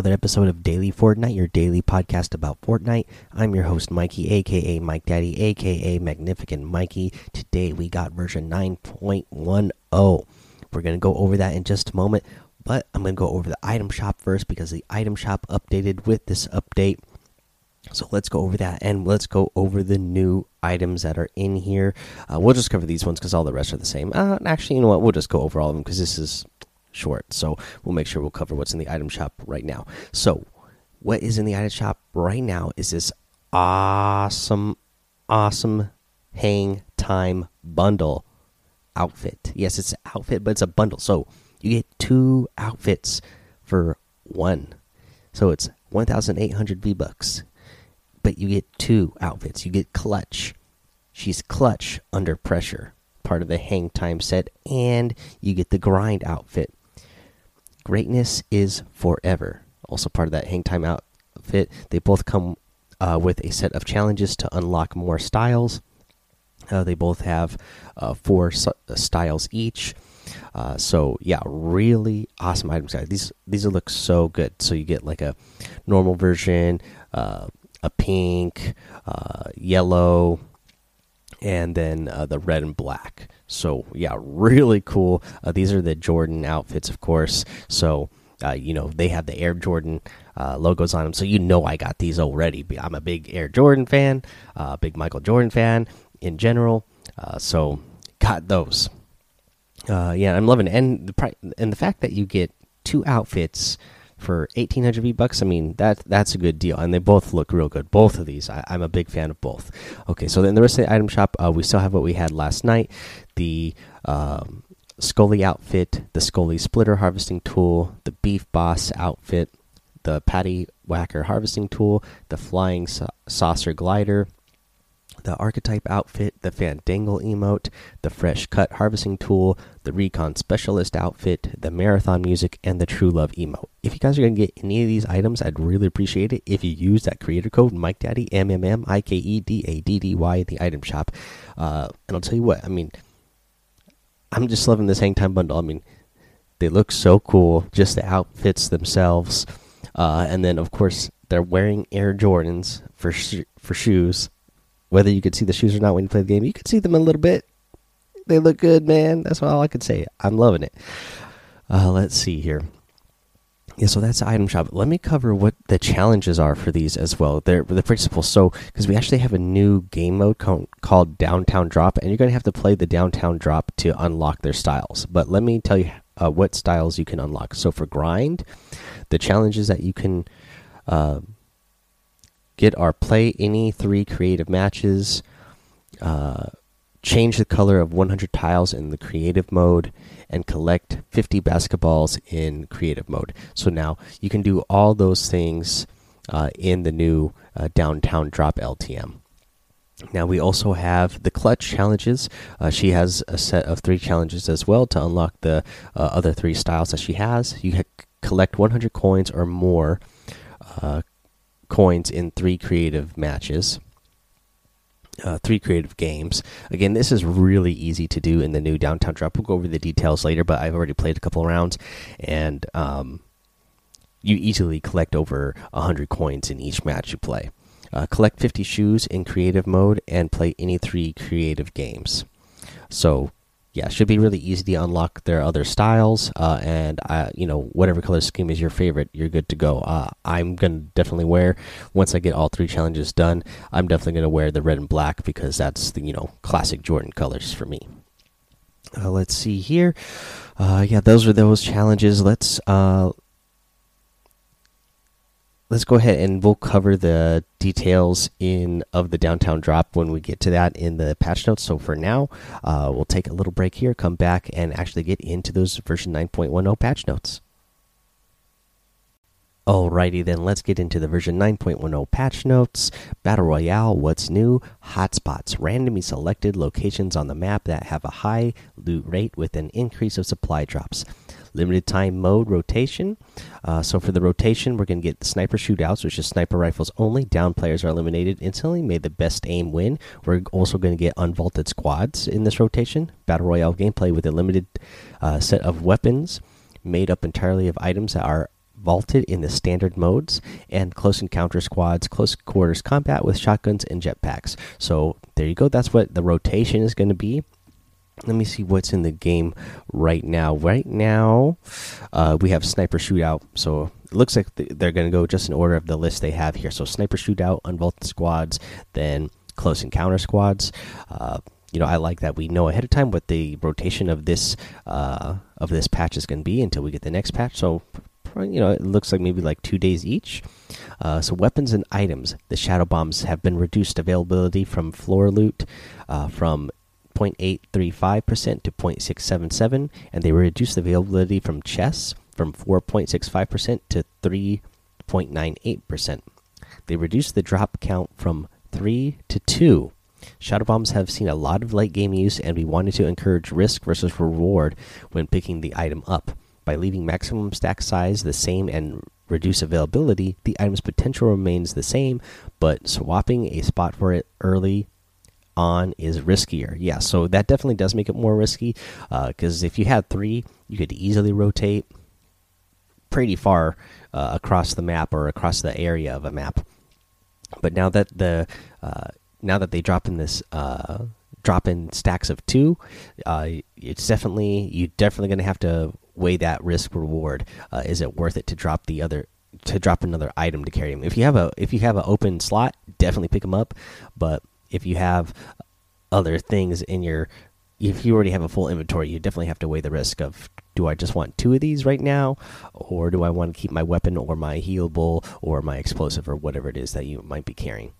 another episode of Daily Fortnite, your daily podcast about Fortnite. I'm your host, Mikey, aka Mike Daddy, aka Magnificent Mikey. Today we got version 9.10. We're going to go over that in just a moment, but I'm going to go over the item shop first because the item shop updated with this update. So let's go over that and let's go over the new items that are in here. Uh, we'll just cover these ones because all the rest are the same. Uh, actually, you know what? We'll just go over all of them because this is short. So we'll make sure we'll cover what's in the item shop right now. So, what is in the item shop right now is this awesome, awesome hang time bundle outfit. Yes, it's an outfit, but it's a bundle. So you get two outfits for one. So it's 1,800 V bucks, but you get two outfits. You get Clutch. She's Clutch under pressure, part of the hang time set, and you get the grind outfit. Greatness is forever. Also part of that hang time outfit. They both come uh, with a set of challenges to unlock more styles. Uh, they both have uh, four styles each. Uh, so yeah, really awesome items, guys. These these look so good. So you get like a normal version, uh, a pink, uh, yellow, and then uh, the red and black. So yeah, really cool. Uh, these are the Jordan outfits, of course. So uh, you know they have the Air Jordan uh, logos on them, so you know I got these already. I'm a big Air Jordan fan, uh, big Michael Jordan fan in general. Uh, so got those. yeah, I'm loving it, and the and the fact that you get two outfits for 1800 V bucks. I mean, that that's a good deal, and they both look real good. Both of these, I, am a big fan of both. Okay, so then the rest of the item shop, uh, we still have what we had last night: the um, Scully outfit, the Scully splitter harvesting tool, the Beef Boss outfit, the Patty Whacker harvesting tool, the Flying Saucer glider the archetype outfit, the Fandangle emote, the fresh cut harvesting tool, the recon specialist outfit, the marathon music, and the true love emote. If you guys are gonna get any of these items, I'd really appreciate it if you use that creator code Mike Daddy M M M I K E D A D D Y at the item shop. Uh, and I'll tell you what, I mean, I'm just loving this hang time bundle. I mean, they look so cool, just the outfits themselves, uh, and then of course they're wearing Air Jordans for for shoes whether you could see the shoes or not when you play the game, you could see them a little bit. They look good, man. That's all I could say. I'm loving it. Uh, let's see here. Yeah, so that's the item shop. Let me cover what the challenges are for these as well. They're the principles. So, because we actually have a new game mode called Downtown Drop, and you're going to have to play the Downtown Drop to unlock their styles. But let me tell you uh, what styles you can unlock. So, for grind, the challenges that you can uh, get our play any three creative matches, uh, change the color of 100 tiles in the creative mode, and collect 50 basketballs in creative mode. So now you can do all those things uh, in the new uh, downtown drop LTM. Now we also have the clutch challenges. Uh, she has a set of three challenges as well to unlock the uh, other three styles that she has. You collect 100 coins or more, uh, coins in three creative matches. Uh, three creative games. Again, this is really easy to do in the new downtown drop. We'll go over the details later, but I've already played a couple rounds, and um, you easily collect over 100 coins in each match you play. Uh, collect 50 shoes in creative mode and play any three creative games. So, yeah, should be really easy to unlock their other styles. Uh, and uh, you know, whatever color scheme is your favorite, you're good to go. Uh, I'm gonna definitely wear once I get all three challenges done. I'm definitely gonna wear the red and black because that's the you know classic Jordan colors for me. Uh, let's see here. Uh, yeah, those are those challenges. Let's uh, let's go ahead and we'll cover the details in of the downtown drop when we get to that in the patch notes. So for now, uh, we'll take a little break here, come back, and actually get into those version 9.10 patch notes. Alrighty then, let's get into the version 9.10 patch notes. Battle Royale, what's new? Hotspots, randomly selected locations on the map that have a high loot rate with an increase of supply drops limited time mode rotation. Uh, so for the rotation, we're going to get sniper shootouts, which is sniper rifles only. Down players are eliminated instantly. May the best aim win. We're also going to get unvaulted squads in this rotation. Battle Royale gameplay with a limited uh, set of weapons made up entirely of items that are vaulted in the standard modes and close encounter squads, close quarters combat with shotguns and jetpacks. So there you go. That's what the rotation is going to be. Let me see what's in the game right now. Right now, uh, we have sniper shootout. So it looks like they're going to go just in order of the list they have here. So sniper shootout, unvaulted squads, then close encounter squads. Uh, you know, I like that we know ahead of time what the rotation of this uh, of this patch is going to be until we get the next patch. So, you know, it looks like maybe like two days each. Uh, so, weapons and items. The shadow bombs have been reduced availability from floor loot uh, from 0.835% to 0.677, and they reduced the availability from chests from 4.65% to 3.98%. They reduced the drop count from 3 to 2 Shadow bombs have seen a lot of late game use, and we wanted to encourage risk versus reward when picking the item up. By leaving maximum stack size the same and reduce availability, the item's potential remains the same, but swapping a spot for it early on is riskier. Yeah, so that definitely does make it more risky because uh, if you had three, you could easily rotate pretty far uh, across the map or across the area of a map. But now that the uh, now that they drop in this uh, drop in stacks of two, uh, it's definitely you definitely going to have to weigh that risk reward. Uh, is it worth it to drop the other to drop another item to carry them? If you have a if you have an open slot, definitely pick them up. But if you have other things in your if you already have a full inventory, you definitely have to weigh the risk of do I just want two of these right now, or do I want to keep my weapon or my healable or my explosive or whatever it is that you might be carrying.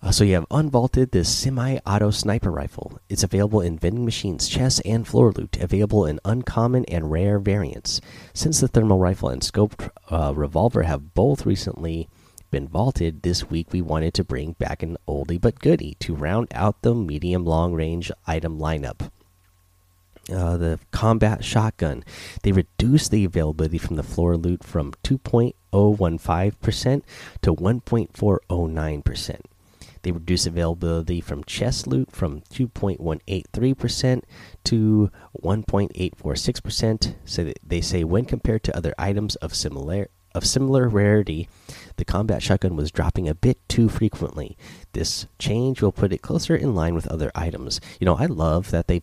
Uh, so you have unvaulted this semi-auto sniper rifle. It's available in vending machines, chests, and floor loot. Available in uncommon and rare variants. Since the thermal rifle and scoped uh, revolver have both recently been vaulted, this week we wanted to bring back an oldie but goodie to round out the medium long range item lineup. Uh, the combat shotgun. They reduced the availability from the floor loot from 2.015% to 1.409%. They reduce availability from chest loot from 2.183% to 1.846%. So they say when compared to other items of similar of similar rarity, the combat shotgun was dropping a bit too frequently. This change will put it closer in line with other items. You know, I love that they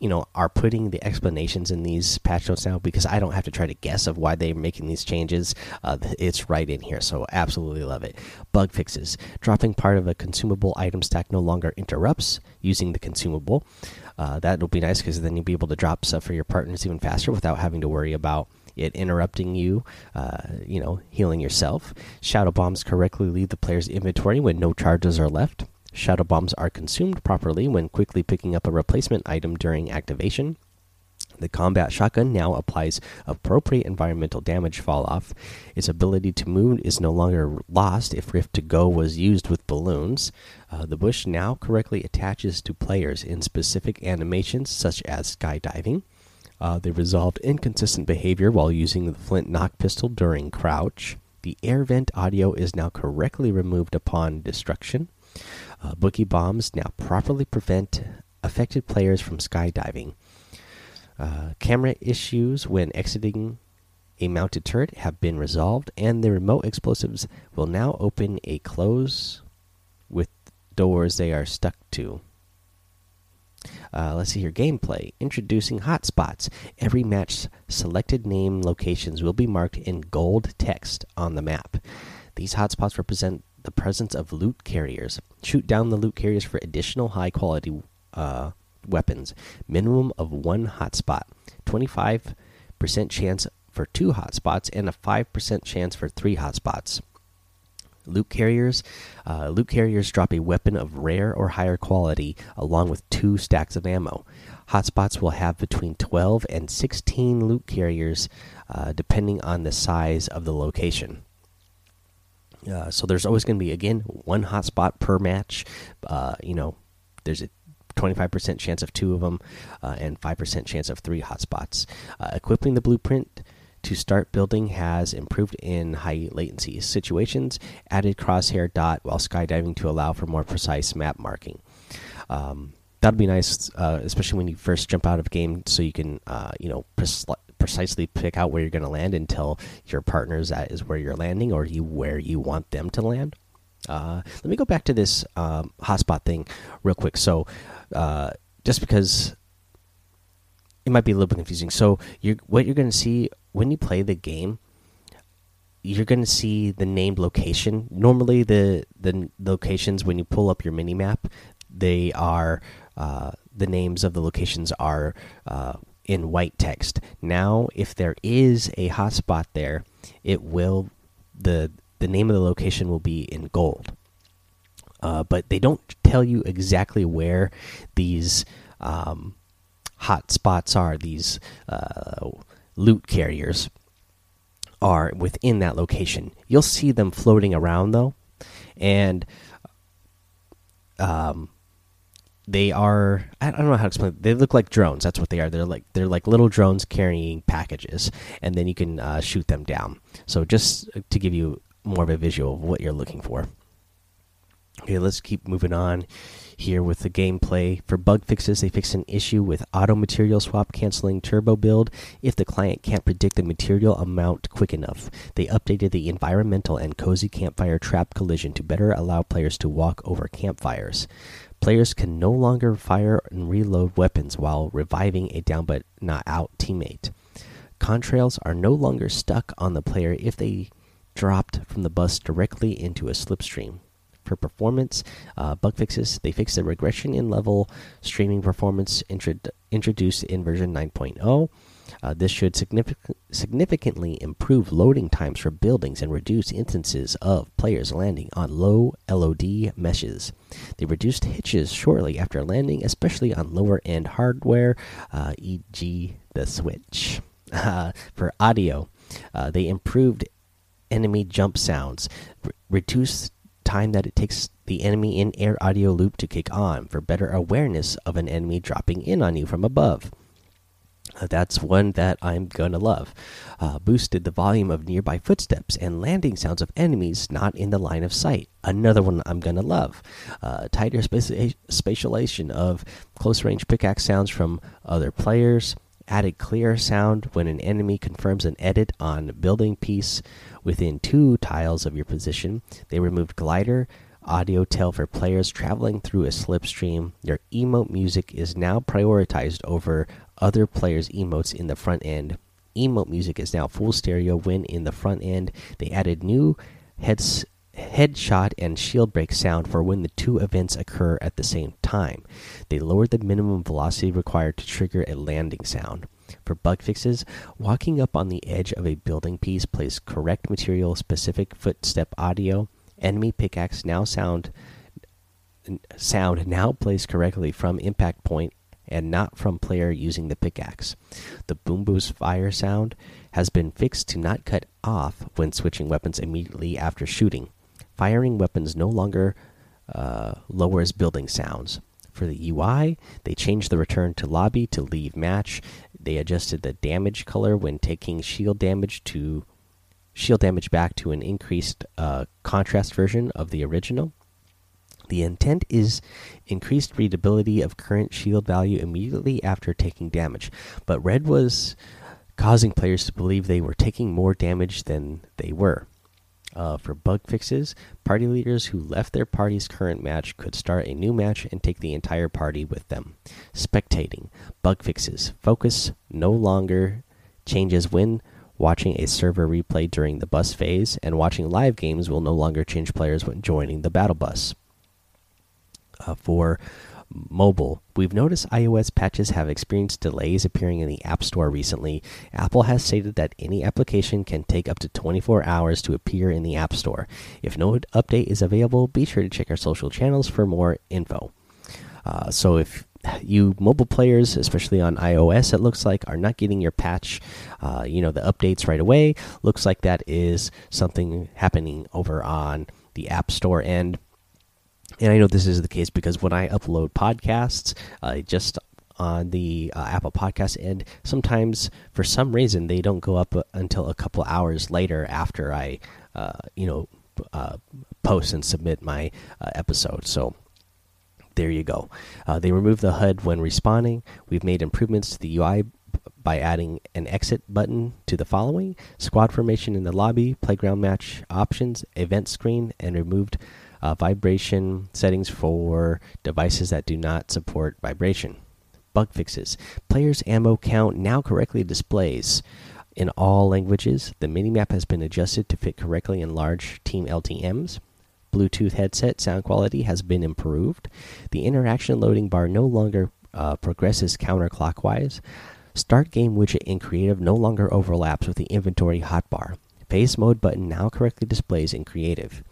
you know are putting the explanations in these patch notes now because I don't have to try to guess of why they're making these changes. Uh, it's right in here, so absolutely love it. Bug fixes: dropping part of a consumable item stack no longer interrupts using the consumable. Uh, that'll be nice because then you'll be able to drop stuff for your partners even faster without having to worry about it interrupting you, uh, you know, healing yourself. Shadow bombs correctly leave the player's inventory when no charges are left. Shadow bombs are consumed properly when quickly picking up a replacement item during activation. The combat shotgun now applies appropriate environmental damage fall off. Its ability to move is no longer lost if Rift to Go was used with balloons. Uh, the bush now correctly attaches to players in specific animations such as skydiving. Uh, they resolved inconsistent behavior while using the flint knock pistol during crouch. The air vent audio is now correctly removed upon destruction. Uh, boogie bombs now properly prevent affected players from skydiving. Uh, camera issues when exiting a mounted turret have been resolved, and the remote explosives will now open a close with doors they are stuck to. Uh, let's see here gameplay. Introducing hotspots. Every match selected name locations will be marked in gold text on the map. These hotspots represent the presence of loot carriers. Shoot down the loot carriers for additional high quality uh, weapons. Minimum of one hotspot. 25% chance for two hotspots and a 5% chance for three hotspots. Loot carriers. Uh, loot carriers drop a weapon of rare or higher quality along with two stacks of ammo. Hotspots will have between 12 and 16 loot carriers uh, depending on the size of the location. Uh, so there's always going to be again one hotspot per match. Uh, you know, there's a 25% chance of two of them uh, and 5% chance of three hotspots. Uh, equipping the blueprint to start building has improved in high latency situations. Added crosshair dot while skydiving to allow for more precise map marking. Um, that'd be nice, uh, especially when you first jump out of game, so you can uh, you know precisely pick out where you're going to land until your partner's at is where you're landing or you where you want them to land. Uh, let me go back to this um, hotspot thing real quick. So, uh, just because it might be a little bit confusing. So, you're what you're going to see when you play the game you're going to see the named location. Normally, the the locations when you pull up your mini map, they are uh, the names of the locations are uh, in white text. Now, if there is a hotspot there, it will the the name of the location will be in gold. Uh, but they don't tell you exactly where these um, hot spots are. These uh, loot carriers are within that location. You'll see them floating around though, and um, they are I don't know how to explain. It. They look like drones. That's what they are. They're like they're like little drones carrying packages, and then you can uh, shoot them down. So just to give you more of a visual of what you're looking for. Okay, let's keep moving on here with the gameplay. For bug fixes, they fixed an issue with auto material swap canceling turbo build if the client can't predict the material amount quick enough. They updated the environmental and cozy campfire trap collision to better allow players to walk over campfires. Players can no longer fire and reload weapons while reviving a down but not out teammate. Contrails are no longer stuck on the player if they dropped from the bus directly into a slipstream for performance uh, bug fixes. They fixed the regression in level streaming performance introduced in version 9.0. Uh, this should significant significantly improve loading times for buildings and reduce instances of players landing on low LOD meshes. They reduced hitches shortly after landing, especially on lower end hardware, uh, e.g., the Switch. Uh, for audio, uh, they improved enemy jump sounds, reduced time that it takes the enemy in air audio loop to kick on for better awareness of an enemy dropping in on you from above. Uh, that's one that I'm gonna love. Uh, boosted the volume of nearby footsteps and landing sounds of enemies not in the line of sight. Another one I'm gonna love. Uh, tighter spatialization of close range pickaxe sounds from other players. Added clear sound when an enemy confirms an edit on building piece within two tiles of your position. They removed glider audio tail for players traveling through a slipstream. Your emote music is now prioritized over other players' emotes in the front end. Emote music is now full stereo when in the front end. They added new heads headshot and shield break sound for when the two events occur at the same time. They lowered the minimum velocity required to trigger a landing sound. For bug fixes, walking up on the edge of a building piece plays correct material specific footstep audio. Enemy pickaxe now sound sound now plays correctly from impact point and not from player using the pickaxe. The boom boost fire sound has been fixed to not cut off when switching weapons immediately after shooting. Firing weapons no longer uh, lowers building sounds. For the UI, they changed the return to lobby to leave match. They adjusted the damage color when taking shield damage to shield damage back to an increased uh, contrast version of the original. The intent is increased readability of current shield value immediately after taking damage, but red was causing players to believe they were taking more damage than they were. Uh, for bug fixes, party leaders who left their party's current match could start a new match and take the entire party with them. Spectating, bug fixes, focus no longer changes when watching a server replay during the bus phase, and watching live games will no longer change players when joining the battle bus. Uh, for mobile. We've noticed iOS patches have experienced delays appearing in the App Store recently. Apple has stated that any application can take up to 24 hours to appear in the App Store. If no update is available, be sure to check our social channels for more info. Uh, so if you mobile players, especially on iOS, it looks like are not getting your patch, uh, you know, the updates right away. Looks like that is something happening over on the App Store end and I know this is the case because when I upload podcasts, uh, just on the uh, Apple Podcast end, sometimes for some reason they don't go up uh, until a couple hours later after I, uh, you know, uh, post and submit my uh, episode. So there you go. they remove the HUD when responding. We've made improvements to the UI by adding an exit button to the following squad formation in the lobby, playground match options, event screen, and removed uh, vibration settings for devices that do not support vibration. Bug fixes. Players' ammo count now correctly displays in all languages. The minimap has been adjusted to fit correctly in large team LTMs. Bluetooth headset sound quality has been improved. The interaction loading bar no longer uh, progresses counterclockwise. Start game widget in creative no longer overlaps with the inventory hotbar. Face mode button now correctly displays in creative.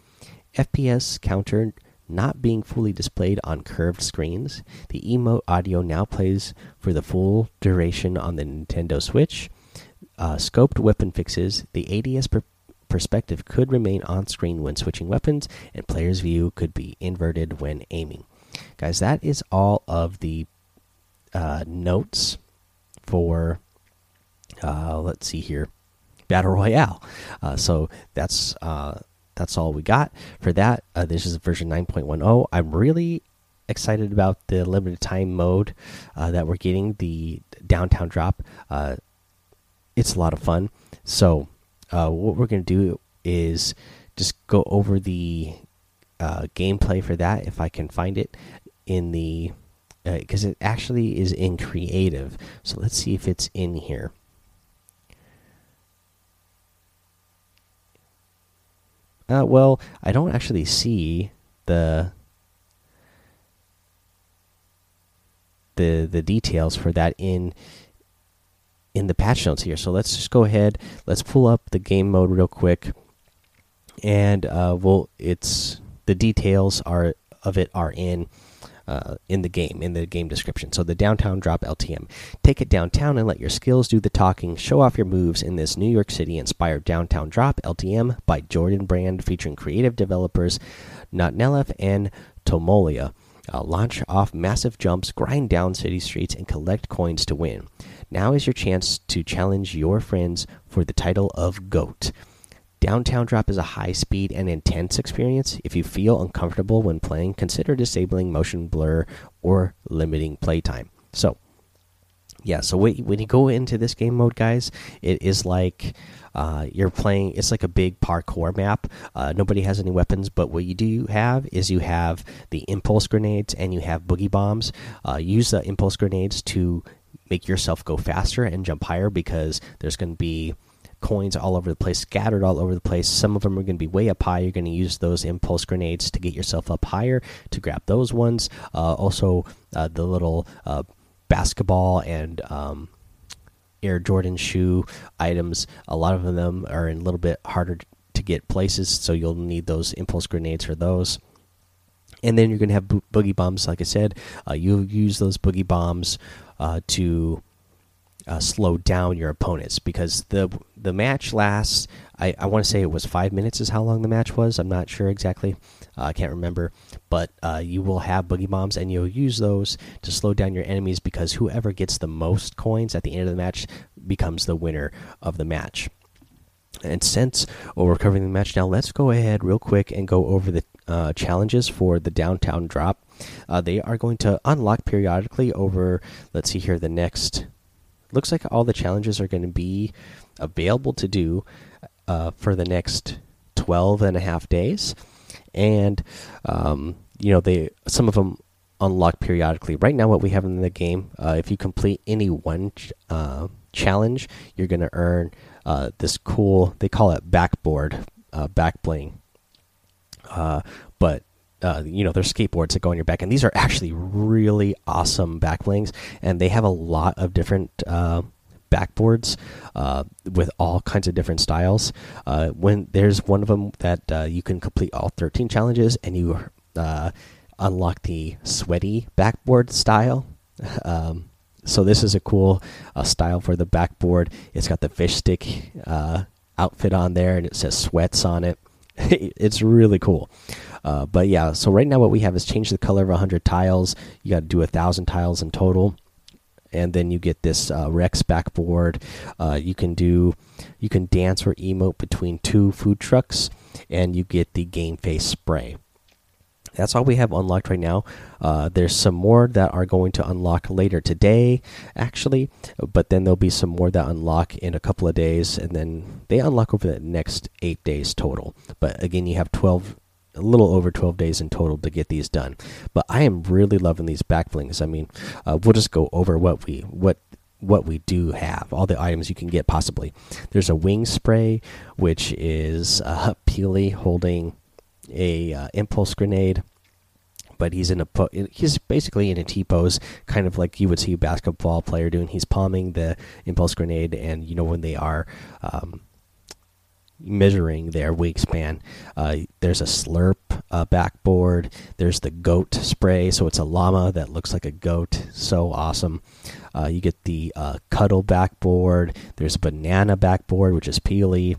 FPS counter not being fully displayed on curved screens. The emote audio now plays for the full duration on the Nintendo Switch. Uh, scoped weapon fixes. The ADS per perspective could remain on screen when switching weapons, and player's view could be inverted when aiming. Guys, that is all of the uh, notes for, uh, let's see here, Battle Royale. Uh, so that's uh, that's all we got for that. Uh, this is version 9.10. I'm really excited about the limited time mode uh, that we're getting, the downtown drop. Uh, it's a lot of fun. So, uh, what we're going to do is just go over the uh, gameplay for that if I can find it in the because uh, it actually is in creative. So let's see if it's in here. Uh, well, I don't actually see the the the details for that in in the patch notes here. So let's just go ahead. Let's pull up the game mode real quick, and uh, well, it's the details are of it are in uh, in the game, in the game description. So the downtown drop LTM. Take it downtown and let your skills do the talking. Show off your moves in this New York City inspired downtown drop LTM by Jordan Brand, featuring creative developers Notnellaf and Tollmolia. Uh, launch off massive jumps, grind down city streets, and collect coins to win. Now is your chance to challenge your friends for the title of GOAT. Downtown Drop is a high speed and intense experience. If you feel uncomfortable when playing, consider disabling motion blur or limiting playtime. So, yeah, so when you go into this game mode, guys, it is like uh, you're playing. It's like a big parkour map. Uh, nobody has any weapons, but what you do have is you have the impulse grenades and you have boogie bombs. Uh, use the impulse grenades to make yourself go faster and jump higher because there's going to be coins all over the place, scattered all over the place. Some of them are going to be way up high. You're going to use those impulse grenades to get yourself up higher to grab those ones. Uh, also, uh, the little uh, basketball and um, Air Jordan shoe items. A lot of them are in a little bit harder to get places, so you'll need those impulse grenades for those. And then you're going to have bo boogie bombs, like I said. Uh, you'll use those boogie bombs uh, to uh, slow down your opponents because the the match lasts. I, I want to say it was five minutes is how long the match was. I'm not sure exactly. Uh, I can't remember, but uh, you will have boogie bombs and you'll use those to slow down your enemies because whoever gets the most coins at the end of the match becomes the winner of the match. And since we're covering the match now, let's go ahead real quick and go over the uh, challenges for the downtown drop. Uh, they are going to unlock periodically over, let's see here, the next looks like all the challenges are going to be available to do uh, for the next 12 and a half days. And um, you know they some of them unlock periodically. Right now what we have in the game uh, if you complete any one ch uh, challenge you're going to earn uh, this cool they call it backboard uh, back bling uh, but uh, you know, there's skateboards that go on your back, and these are actually really awesome back blings, and they have a lot of different uh, backboards uh, with all kinds of different styles. Uh, when there's one of them that uh, you can complete all 13 challenges, and you uh, unlock the sweaty backboard style. Um, so this is a cool style for the backboard. It's got the fish stick outfit on there, and it says sweats on it. it's really cool. Uh, but yeah, so right now what we have is change the color of 100 tiles. You got to do a thousand tiles in total, and then you get this uh, Rex backboard. Uh, you can do, you can dance or emote between two food trucks, and you get the game face spray. that's all we have unlocked right now. Uh, there's some more that are going to unlock later today, actually, but then there'll be some more that unlock in a couple of days, and then they unlock over the next eight days total. But again, you have 12, a little over 12 days in total to get these done. But I am really loving these back blings. I mean, uh, we'll just go over what we what what we do have, all the items you can get possibly. There's a wing spray, which is uh, Peely holding a uh, impulse grenade but he's in a he's basically in a T pose, kind of like you would see a basketball player doing. He's palming the impulse grenade, and you know when they are um, measuring their wingspan. Uh, there's a slurp uh, backboard. There's the goat spray, so it's a llama that looks like a goat. So awesome. Uh, you get the uh, cuddle backboard. There's a banana backboard, which is peely.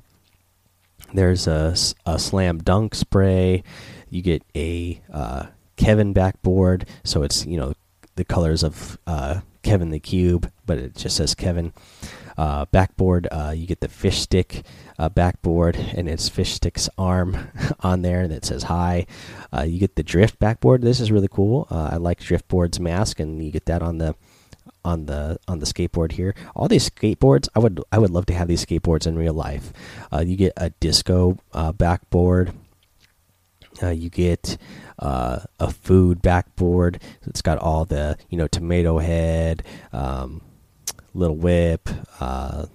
There's a, a slam dunk spray. You get a uh, Kevin backboard, so it's you know the colors of uh, Kevin the Cube, but it just says Kevin. Uh, backboard, uh, you get the fish stick uh, backboard, and it's fish stick's arm on there that says hi. Uh, you get the drift backboard. This is really cool. Uh, I like Driftboard's mask, and you get that on the on the on the skateboard here. All these skateboards, I would I would love to have these skateboards in real life. Uh, you get a disco uh, backboard. Uh, you get uh, a food backboard. It's got all the you know tomato head, um, little whip, uh,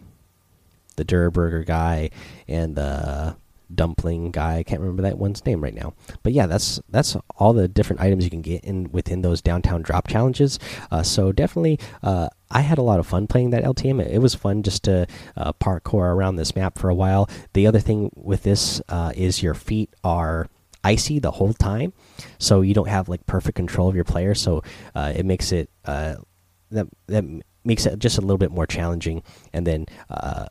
the Durr Burger guy, and the dumpling guy. I can't remember that one's name right now. But yeah, that's that's all the different items you can get in within those downtown drop challenges. Uh, so definitely, uh, I had a lot of fun playing that LTM. It, was fun just to uh, parkour around this map for a while. The other thing with this uh, is your feet are icy the whole time, so you don't have like perfect control of your player. So uh, it makes it uh, that that makes it just a little bit more challenging. And then uh,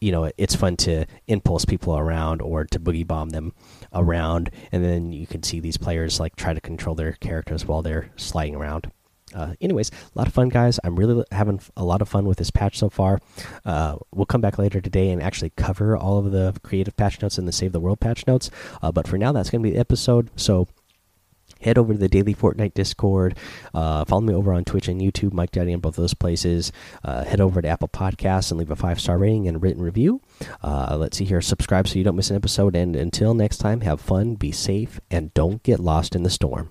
you know it's fun to impulse people around or to boogie bomb them around, and then you can see these players like try to control their characters while they're sliding around. Uh, anyways, a lot of fun, guys. I'm really having a lot of fun with this patch so far. Uh, we'll come back later today and actually cover all of the creative patch notes and the Save the World patch notes. Uh, but for now, that's going to be the episode. So head over to the daily Fortnite Discord. Uh, follow me over on Twitch and YouTube, Mike Daddy, in both those places. Uh, head over to Apple Podcasts and leave a five star rating and written review. Uh, let's see here. Subscribe so you don't miss an episode. And until next time, have fun, be safe, and don't get lost in the storm.